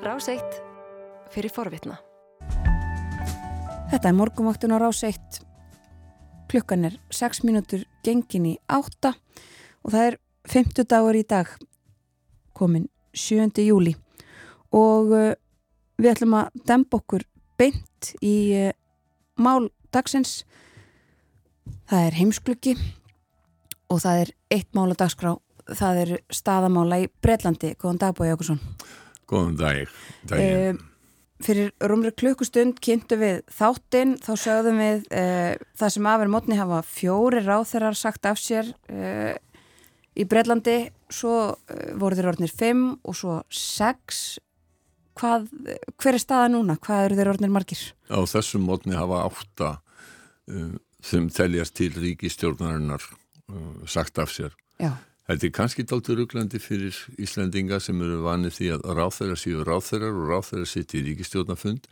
Ráseitt fyrir forvitna. Þetta er morgumaktun á Ráseitt. Klukkan er 6 mínútur gengin í 8 og það er 50 dagur í dag komin 7. júli og uh, við ætlum að demba okkur beint í uh, mál dagsins. Það er heimsklukki og það er eitt mál að dagskrá. Það er staðamála í Breitlandi. Góðan dag Bói Jókusson. Góðan dag. Uh, fyrir rúmri klukkustund kynntu við þáttinn, þá sögðum við uh, það sem afur mótni hafa fjóri ráþeirar sagt af sér uh, í Breitlandi, svo voru þeir orðnir fimm og svo sex. Hvað, hver er staða núna? Hvað eru þeir orðnir margir? Á þessum mótni hafa átta sem teljast til ríkistjórnarinnar sagt af sér. Já. Þetta er kannski dálta rugglandi fyrir Íslandinga sem eru vanið því að ráþæra séu ráþærar og ráþæra sitt í ríkistjórnafund.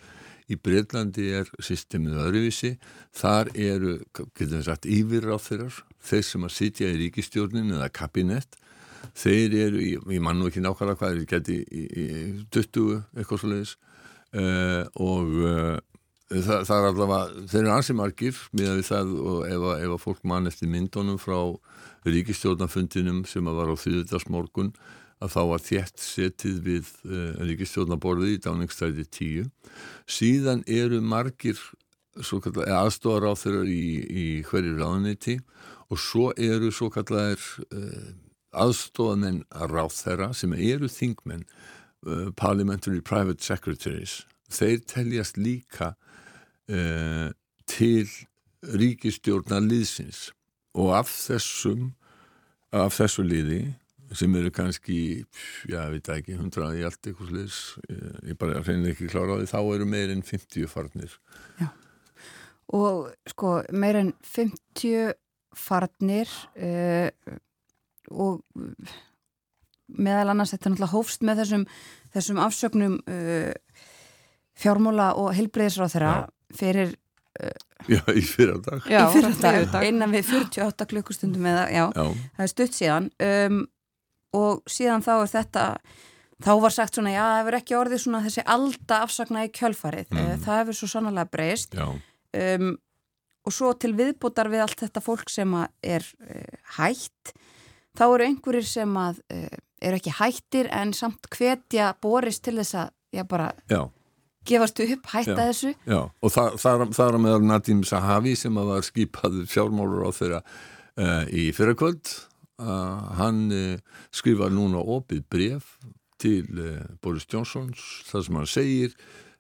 Í Breitlandi er systemið öðruvísi. Þar eru, getum við sagt, yfir ráþærar, þeir sem að sitja í ríkistjórnin eða kabinett. Þeir eru, ég mann nú ekki nákvæmlega hvað, þeir geti í, í, í 20 eitthvað svo leiðis uh, og uh, það, það er allavega, þeir eru ansið margir miðan við það og ef ef að fólk mann eftir myndunum frá ríkistjórnafundinum sem að var á þýðudagsmorgun að þá var þétt setið við uh, ríkistjórnaborðið í dáningstæði 10. Síðan eru margir aðstofar á þeirra í, í hverju ráðniti og svo eru svo kallar uh, aðstofamenn að ráð þeirra sem eru þingmenn uh, parliamentary private secretaries. Þeir teljast líka til ríkistjórnar liðsins. Og af þessum af þessu liði sem eru kannski, já, ég veit ekki 100 í allt eitthvað sliðis ég bara reynir ekki klára á því, þá eru meirinn 50 farnir. Já, og sko meirinn 50 farnir uh, og meðal annars þetta er náttúrulega hófst með þessum, þessum afsögnum uh, fjármóla og heilbreyðisráð þeirra fyrir Já, í fyrra dag. Já, í fyrra dag, dag. innan við 48 klukkustundum eða, já, já. það er stutt síðan um, og síðan þá er þetta, þá var sagt svona, já, það hefur ekki orðið svona þessi alda afsagna í kjölfarið, mm. það hefur svo sannlega breyst um, og svo til viðbútar við allt þetta fólk sem er uh, hætt, þá eru einhverjir sem að uh, eru ekki hættir en samt hvetja borist til þess að, já, bara... Já gefast upp, hætta já, þessu. Já, og það, það, það er meðal Nadim Sahavi sem var skipað fjármálur á þeirra uh, í fyrrakvöld. Uh, hann uh, skrifar núna opið bref til Boris Johnsons það sem hann segir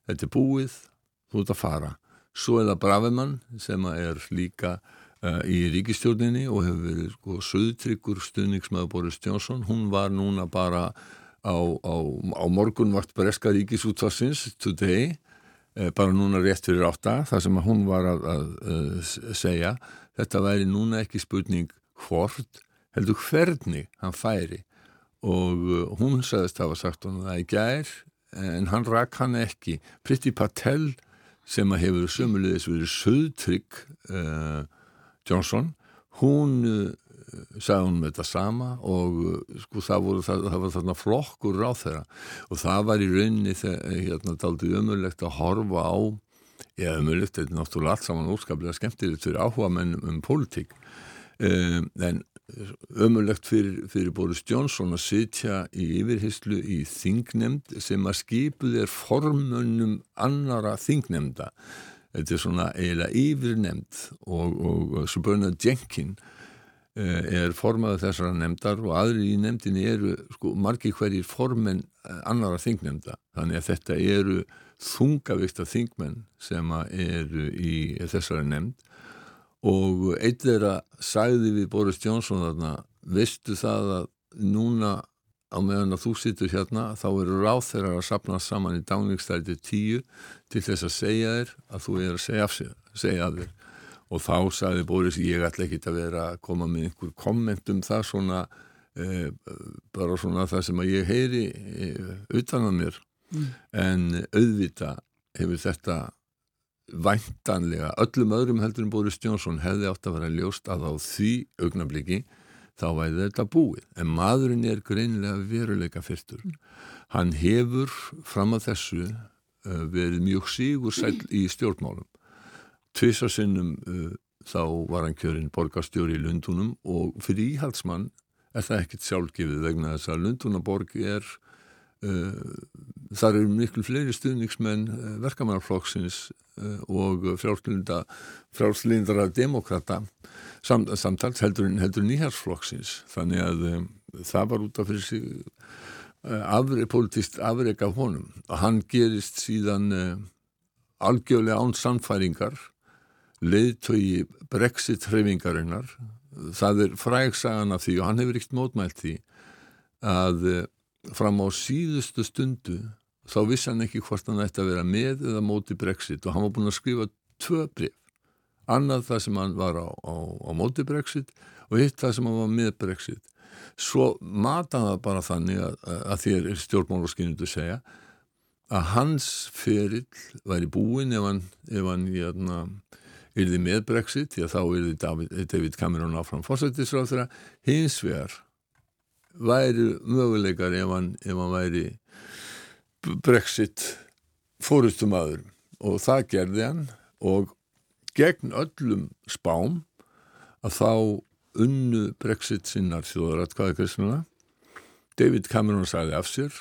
þetta er búið, þú ert að fara. Svo er það Bravemann sem er líka í ríkistjórninni og hefur verið sko, söðtryggur stuðningsmaður Boris Johnson. Hún var núna bara á, á, á morgunvart Breska ríkisútvarsins today eh, bara núna rétt fyrir átta þar sem hún var að, að, að segja þetta væri núna ekki spurning hvort, heldur hvernig hann færi. Og uh, hún sagðist að hafa sagt hann það í gær en hann rak hann ekki. Priti Patel sem að hefur sömulegis verið söðtrygg uh, Johnson hún uh, sagði hún með þetta sama og sko það voru það, það var þarna flokkur ráð þeirra og það var í rauninni þegar hérna daldi umöðulegt að horfa á eða umöðulegt, þetta er náttúrulega allt saman óskaplega skemmtilegt fyrir áhuga menn um pólitík. Um, en umöðulegt fyrir, fyrir Boris Johnson að sitja í yfirhislu í þingnemnd sem að skipu þér formönnum annara þingnemnda þetta er svona eiginlega yfirnemnd og, og, og Suburna Jenkin er formaður þessara nefndar og aðri í nefndinni eru sko, margi hverjir formen annara þingnemnda þannig að þetta eru þungavíkta þingmenn sem eru í þessari nefnd. Og eitt þeirra sagði við Boris Johnson þarna veistu það að núna á meðan að þú sittur hérna þá eru ráð þeirra að sapna saman í dáningstæti tíu til þess að segja þér að þú er að segja af, sig, segja af þér og þá sagði Boris ég ætla ekki að vera að koma með einhver komment um það svona e, bara svona það sem að ég heyri e, utan að mér mm. en auðvita hefur þetta væntanlega öllum öðrum heldur en Boris Johnson hefði átt að vera ljóst að á því augnabliki þá væði þetta búið en maðurinn er greinilega veruleika fyrstur mm. hann hefur fram að þessu uh, verið mjög sígur sæl í stjórnmálum tvisasinnum uh, þá var hann kjörinn borgarstjóri í Lundunum og fyrir íhaldsmann er það ekkert sjálfgefið vegna þess að Lundunaborg er uh, þar eru miklu fleiri stuðningsmenn uh, verkamannarflokksins uh, og frálslindara demokrata samt, samtals heldur, heldur nýjarsflokksins þannig að um, það var út af fyrir sig uh, afri, politist afreik af honum. Og hann gerist síðan uh, algjörlega án samfæringar leiðtögi brexit-hreyfingarinnar það er frægsagan af því og hann hefur ekkert mótmælt því að eh, fram á síðustu stundu þá vissi hann ekki hvort hann ætti að vera með eða móti brexit og hann var búin að skrifa tvö bref annað það sem hann var á, á, á móti brexit og hitt það sem hann var með brexit. Svo mata það bara þannig að, að þér er stjórnmálaskinnundu segja að hans ferill væri búin ef hann, ef hann jæna, hérna, yrði með Brexit, því að þá yrði David, David Cameron áfram fórsættisráð hins vegar væri möguleikar ef hann, ef hann væri Brexit fórustum aður og það gerði hann. Og gegn öllum spám að þá unnu Brexit sinnar þjóðaratkvæði kristnuna David Cameron sagði af sér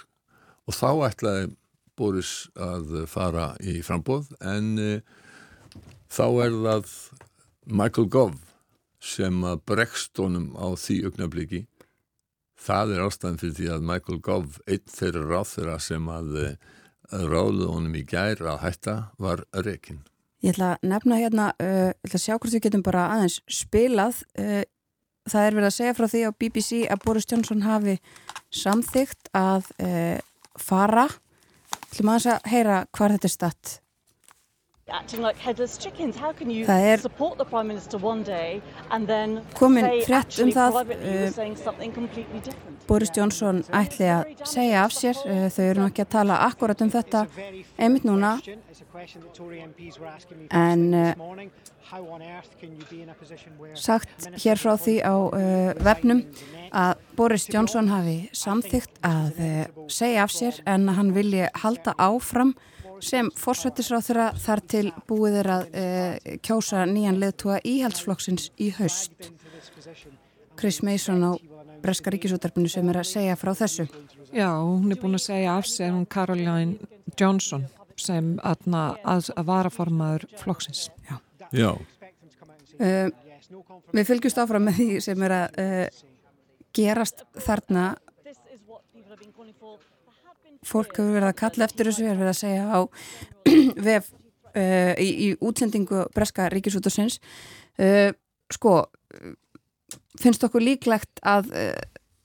og þá ætlaði Boris að fara í frambóð en þá er það Michael Gove sem að bregst honum á því augnabliki það er ástæðan fyrir því að Michael Gove einn þeirra ráð þeirra sem að eh, ráðluð honum í gær að hætta var rekin Ég ætla að nefna hérna uh, ég ætla að sjá hvort við getum bara aðeins spilað uh, það er verið að segja frá því á BBC að Boris Johnson hafi samþygt að uh, fara. Að þess að heyra hvað þetta er statt Það er komin frett um það uh, Boris Johnson ætli að segja af sér uh, þau eru nokkið að tala akkurat um þetta einmitt núna. en uh, sagt hér frá því á vefnum að Boris Johnson hafi samþygt að segja af sér en hann vilji halda áfram sem forsvættisráð þeirra þar til búið er að e, kjósa nýjan leðtúa íhaldsflokksins í haust. Chris Mason á Breska ríkisútarpinu sem er að segja frá þessu. Já, hún er búin að segja af sig hún Caroline Johnson sem aðna að, að varaformaður flokksins. Já. Já. Uh, við fylgjumst áfram með því sem er að uh, gerast þarna fólk hefur verið að kalla eftir þessu, hefur verið að segja á vef uh, í, í útsendingu Breska Ríkisútursins uh, sko finnst okkur líklegt að uh,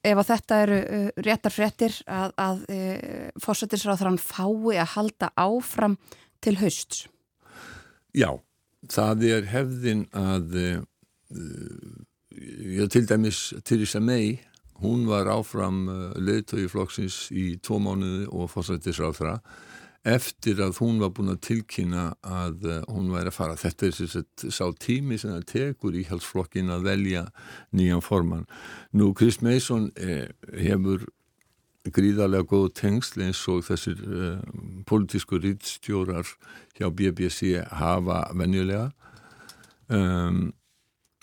ef að þetta eru uh, réttar fréttir að, að uh, fósættisráðran fái að halda áfram til hausts? Já, það er hefðin að já, til dæmis Theresa May Hún var áfram uh, leðtögi flokksins í tvo mánuði og fórsættisráð þra eftir að hún var búin að tilkynna að uh, hún væri að fara. Þetta er sérstætt sá tími sem það tekur í halsflokkin að velja nýjan forman. Nú, Chris Mason eh, hefur gríðarlega góð tengsl eins og þessir eh, politísku rýtstjórar hjá BBC hafa venjulega. Um,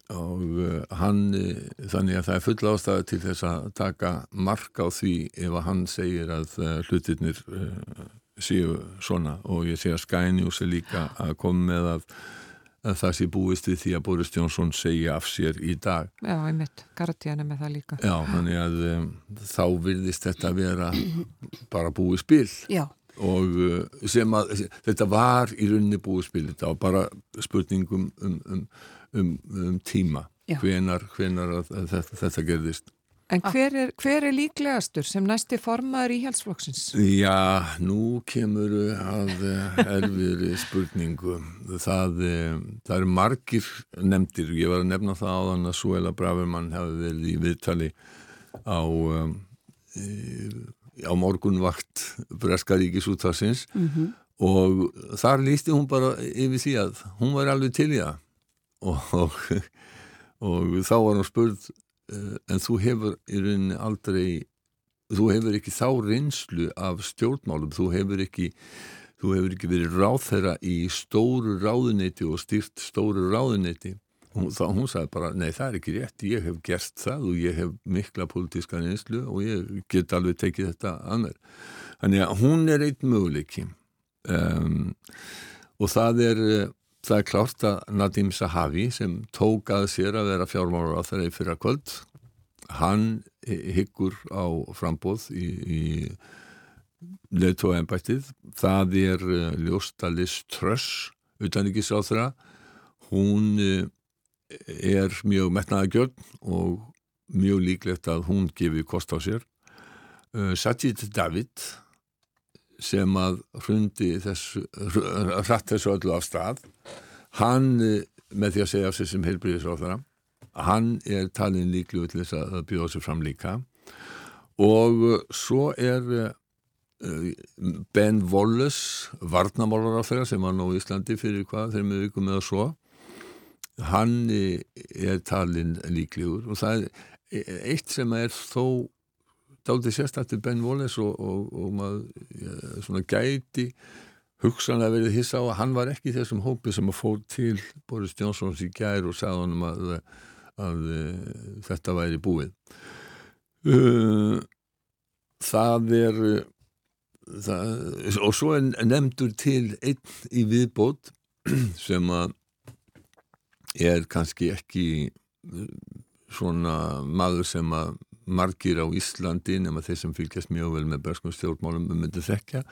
og uh, hann uh, þannig að það er full ástæði til þess að taka mark á því ef að hann segir að uh, hlutirnir séu svona. Og ég sé að er líka að koma með að, að það sé búist við því að Boris Johnson segja af sér í dag. Já, einmitt, Guardian er með það líka. Já, þannig að um, þá virðist þetta vera bara búið spil. Já. Og sem að þetta var í rauninni búið spil. Þetta var bara spurningum um, um um, um tíma hvenar, hvenar þetta, þetta gerðist En hver er, hver er líklegastur sem næsti formaður í helsflokksins? Já, nú kemur að erfiðri spurningu. Það, það er margir nefndir. Ég var að nefna það á þann að Suela Bravermann hefði verið í viðtali á, um, á morgunvakt Breskaríkis útvarsins mm -hmm. og þar lísti hún bara yfir því að hún var alveg til í það og, og, og þá var hann spurð uh, en þú hefur í rauninni aldrei þú hefur ekki þá reynslu af stjórnmálum, þú hefur ekki þú hefur ekki verið ráðherra í stóru ráðuneyti og styrt stóru ráðuneyti. Hún, þá, hún sagði bara, nei það er ekki rétt ég hef gert það og ég hef mikla politíska reynslu og ég get alveg tekið þetta að mér. Þannig að hún er einn möguleiki. Um, og það er það er klárt að Nadim Sahavi sem tók að sér að vera fjármálar á þeirra í fyrra kvöld hann hyggur á frambóð í, í leðtóðanbættið það er uh, ljóstalis Tröss utanrikiðsáþra hún uh, er mjög metnaðagjörn og mjög líklegt að hún gefi kost á sér. Uh, Sajid David sem að hrundi þessu hratt þessu öllu af stað hann með því að segja af sér sem heilbríðisráþara hann er talin líklu til þess að bjóða sér fram líka. Og svo er Ben Wallace varnamálar á þeirra sem var nú í Íslandi fyrir hvað þeir með vikum eða svo hann er talin líklegur. Og það er eitt sem er þó dálítið sérstættir Ben Wallace og, og, og maður ja, svona gæti hugsanlega verið hissa á að hann var ekki þessum hópi sem að fór til Boris Johnsons í gær og sagði honum að, að, að, að þetta væri búið. Uh, það er það, og svo er nefndur til einn í viðbót sem að er kannski ekki svona maður sem að margir á Íslandi nema þeir sem fylgjast mjög vel með berskum stjórnmálum um myndi þekka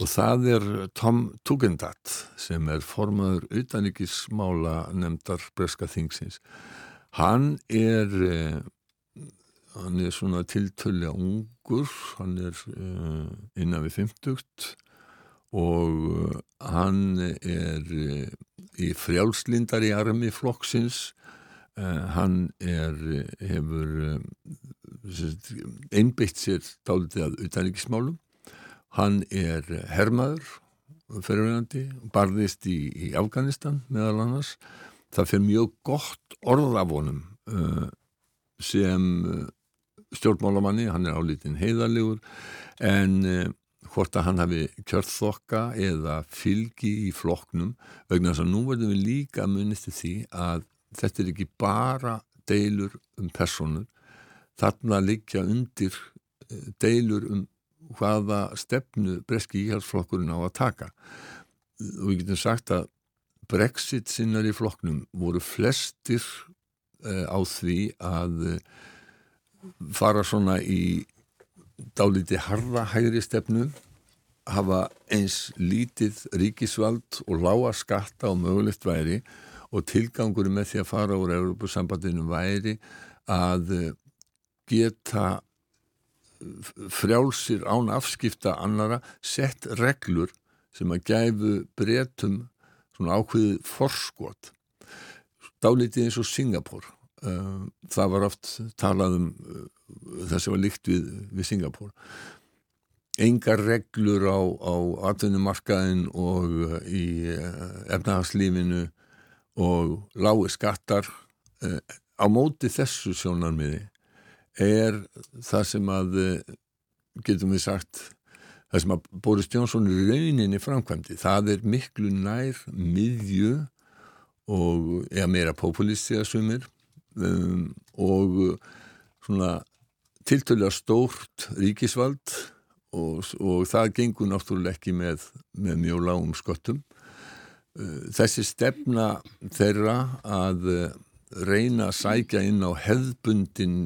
og það er Tom Tugendhat sem er formaður utanrikismála nefndar breska þingsins. Hann er eh, hann er svona tiltölu ungur, hann er uh, innan við 50 og uh, hann er í frjálslindar í armi flokksins. Hann er hefur einbytt sér dálítið að utanriksmálum hann er hermaður fyrirvenandi, barðist í, í Afganistan meðal annars. Það fyrir mjög gott orðafónum sem stjórnmálamanni, hann er álítinn heiðarlegur en eh, hvort að hann hafi kjörþokka eða fylgi í floknum vegna þess að nú verðum við líka munist til því að þetta er ekki bara deilur um personur þarna liggja undir eh, deilur um hvaða stefnu breski íhalsflokkurinn á að taka. Og við getum sagt að Brexit sinnar í flokknum voru flestir uh, á því að uh, fara svona í dáliti harða hægri stefnu hafa eins lítið ríkisvald og lága skatta og mögulegt væri og tilgangur með því að fara úr Európusambandinu væri að geta frjálsir án afskipta annara sett reglur sem að gæfu breytum svona ákveðið forskot. Dálítið eins og Singapur Eh, það var oft talað um eh, það sem var líkt við, við Singapur engar reglur á, á atvinnumarkaðin og eh, í efnahagslífinu og lági skattar á móti þessu sjónarmiði er það sem að getum við sagt það sem að Boris Jónsson rauninni framkvæmdi, það er miklu nær miðju og eða meira populisti að sumir um, og svona tiltölu að stórt ríkisvald og, og það gengur náttúrulega ekki með, með mjög lágum skottum uh, þessi stefna þeirra að reyna að sækja inn á hefðbundin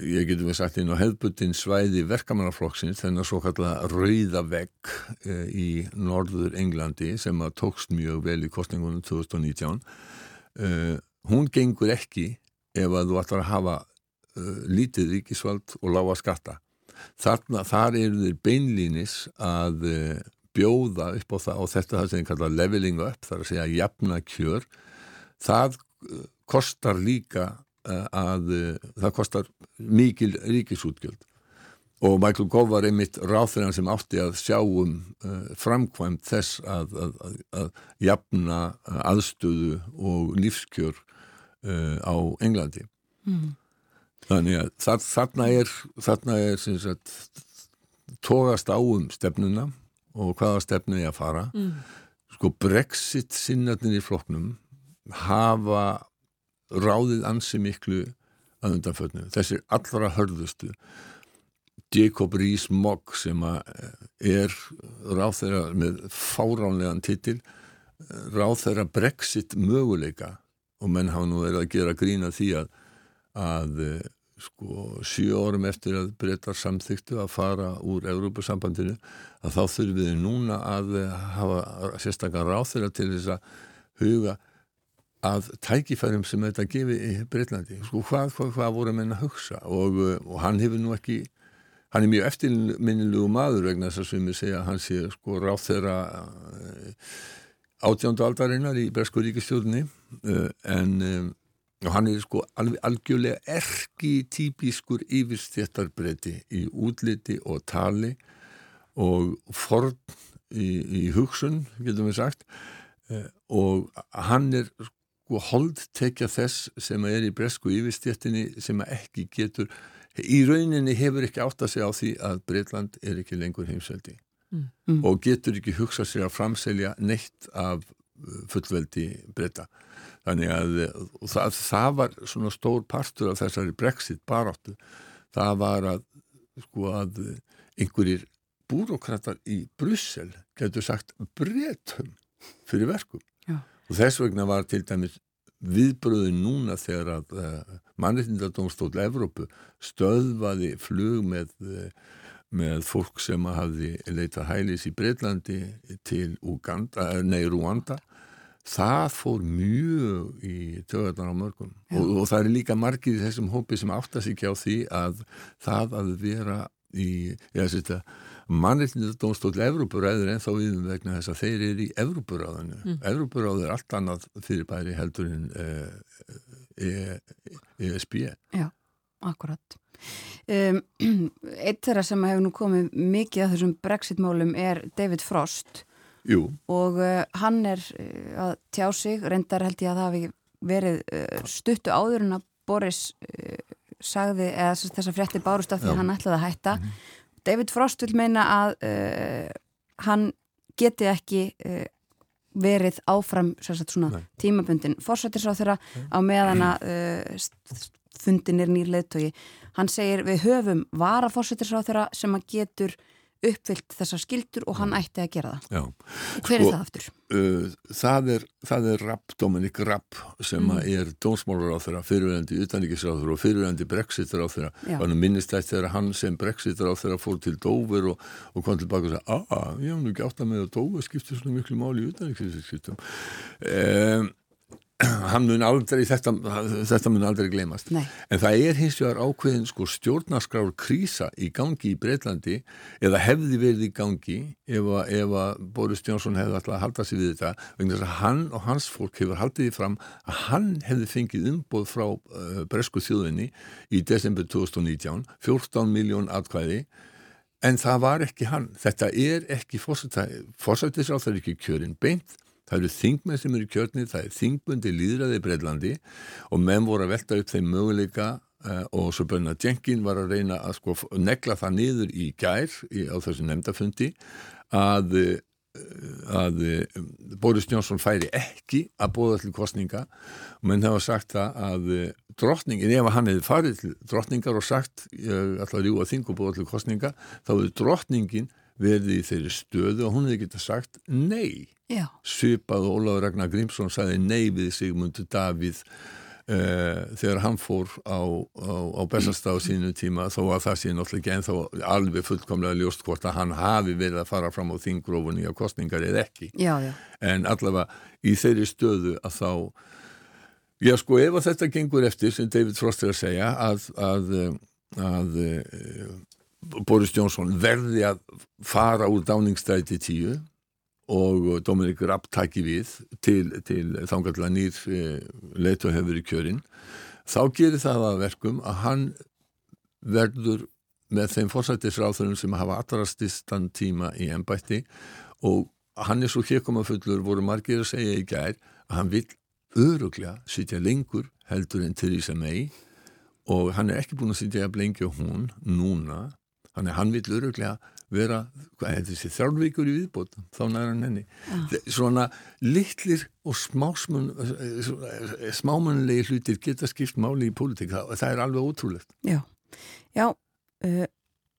ég getur við sagt inn á hefðbundin svæði verkamannaflokksins þennan svo kallega rauða vegg í norður Englandi sem að tókst mjög vel í kostningunum 2019 hún gengur ekki ef að þú ætlar að hafa lítið ríkisvald og lága skatta. Þarna, þar eru þeir beinlínis að bjóða upp á það og þetta það sem ég kalla leveling up, þar að segja jafna kjör það uh, kostar líka uh, að uh, það kostar mikil ríkisútgjöld og Michael Gove var einmitt ráþurann sem átti að sjá um uh, framkvæmt þess að, að, að, að jafna aðstöðu og lífskjör á Englandi mm. Þannig að þar, þarna er, þarna er sagt, tógast á um stefnuna og hvaða stefnu er að fara. Mm. Sko Brexit sinnatnir í floknum hafa ráðið ansi miklu að undanfötnu. Þessir allra hörðustu Jacob Rees-Mogg sem er ráð þeirra með fáránlegan titil ráð þeirra Brexit möguleika og menn hafa nú verið að gera grína því að, að sko sjö orðum eftir að breytar samþyktu að fara úr Európa-sambandinu að þá þurfum við núna að hafa sérstaklega ráð þeirra til þess að huga að tækifærum sem þetta gefi í Breitlandi sko hvað, hvað, hvað voru að menna að hugsa? Og, og hann hefur nú ekki hann er mjög eftirminnilegu maður vegna þess að sem ég segja hann sé sko ráð þeirra eh, átjándu aldarinnar í Bresku ríkistjóðinni eh, en hann er sko alveg algjörlega erki típiskur yfirstjættarbreyti í útliti og tali og forn í, í hugsun, getum við sagt og hann er sko holdtekja þess sem er í Bresku yfirstjættinni sem ekki getur í rauninni hefur ekki átt að segja á því að Breitland er ekki lengur heimsveldi mm. og getur ekki hugsað sér að framselja neitt af uh, fullveldi breyta þannig að það, það var svona stór partur af þessari brexit baráttu það var að sko að einhverjir búrókratar í Brussel getur sagt breytum fyrir verkum. Og þess vegna var til dæmis viðbröðin núna þegar að uh, eh, mannreitindadómstóll Evrópu stöðvaði flug með, uh, með fólk sem hafði leitað hælis í Breitlandi til Uganda, uh, nei Rwanda það fór mjög í töðarnar á mörgum. Og, og það er líka margir í þessum hópi sem áttast ekki á því að það að vera í, ég veist þetta mannreitindadómstóll Evrópuræður en þá við vegna þess að þeir eru í Evrópuráðinu mm. Evrópuráður er allt annað fyrirbæri heldur en ESB eh, e, e Já, akkurat um, Eitt þeirra sem hefur nú komið mikið af þessum brexit-málum er David Frost Jú. og uh, hann er uh, að tjá sig, reyndar held ég að það hafi verið uh, stuttu áður en að Boris sagði, eða þess að frétti bárust af því að hann ætlaði að hætta. Mm -hmm David Frost vil meina að uh, hann geti ekki uh, verið áfram svona, tímabundin fórsættisráð þeirra á meðan að uh, fundin er nýr leðtogi. Hann segir við höfum vara fórsættisráð þeirra sem að getur uppfyllt þessar skildur og hann ætti að gera það. Já. Hver er sko, það aftur? Uh, það er, er Rapp, Dominik Rapp sem mm. er þeirra fyrirvægandi utanríkisráður og fyrirvægandi þeirra. Þannig minnist þetta þegar hann sem þeirra fór til Dover og, og kom tilbaka og sagði að ah, ég hef nú ekki átt að með að Dover skipti svona miklu máli í utanríkisráðum. Um, hann mun aldrei, þetta, þetta mun aldrei glemast. Nei. En það er hins vegar ákveðin sko stjórnarskrár krísa í gangi í Breitlandi eða hefði verið í gangi ef að, ef að Boris Johnson hefði alltaf að halda sig við þetta vegna þess að hann og hans fólk hefur haldið því fram að hann hefði fengið umboð frá uh, Bresku þjóðinni í desember 2019 14 miljón atkvæði en það var ekki hann. Þetta er ekki fórsættisráð, það er ekki kjörinn beint Það eru þingmenn sem eru kjörnir, það er þingbundi líðræði í Breitlandi og menn voru að velta upp þeim möguleika uh, og svo bönna Jenkin var að reyna að sko negla það niður í gær í, á þessu nefndafundi að, að Boris Johnson færi ekki að bóða til kostninga menn hafa sagt það að drottningin, ef hann hefði farið til drottningar og sagt ég ætla að rjúa þing og bóða til kostninga þá hefði drottningin verði í þeirri stöðu og hún hefði geta sagt nei. Já. Svipað Óláður Ragnar Grímsson sagði nei við Sigmundur Davíð uh, þegar hann fór á, á, á bestastáð sínu tíma þó að það sé náttúrulega ekki ennþá alveg fullkomlega ljóst hvort að hann hafi verið að fara fram á þingrófunni á kostningar eða ekki. Já, já. En allavega í þeirri stöðu að þá Já sko ef að þetta gengur eftir sem David Frost er að segja að, að, að, að Boris Johnson verði að fara úr dáningstæti tíu og Dominik Rapp taki við til, til þangarlega nýr eh, leitu hefur í kjörin þá gerir það að verkum að hann verður með þeim fórsættisráþurum sem hafa allra stistan tíma í ennbætti og hann er svo hérkomafullur voru margir að segja í gær að hann vil öruglega sitja lengur heldur en Theresa May og hann er ekki búin að sitja að blengja hún núna þannig að hann vil öruglega vera, er þessi þrjálfvíkur í viðbót, þá næra hann henni. Ja. svona litlir og smámunlegi hlutir geta skipt máli í pólitík. Það, það er alveg ótrúlegt. Já, já uh,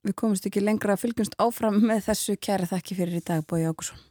við komumst ekki lengra. Að fylgjumst áfram með þessu. Kæra þakki fyrir í dag Bói Ágússon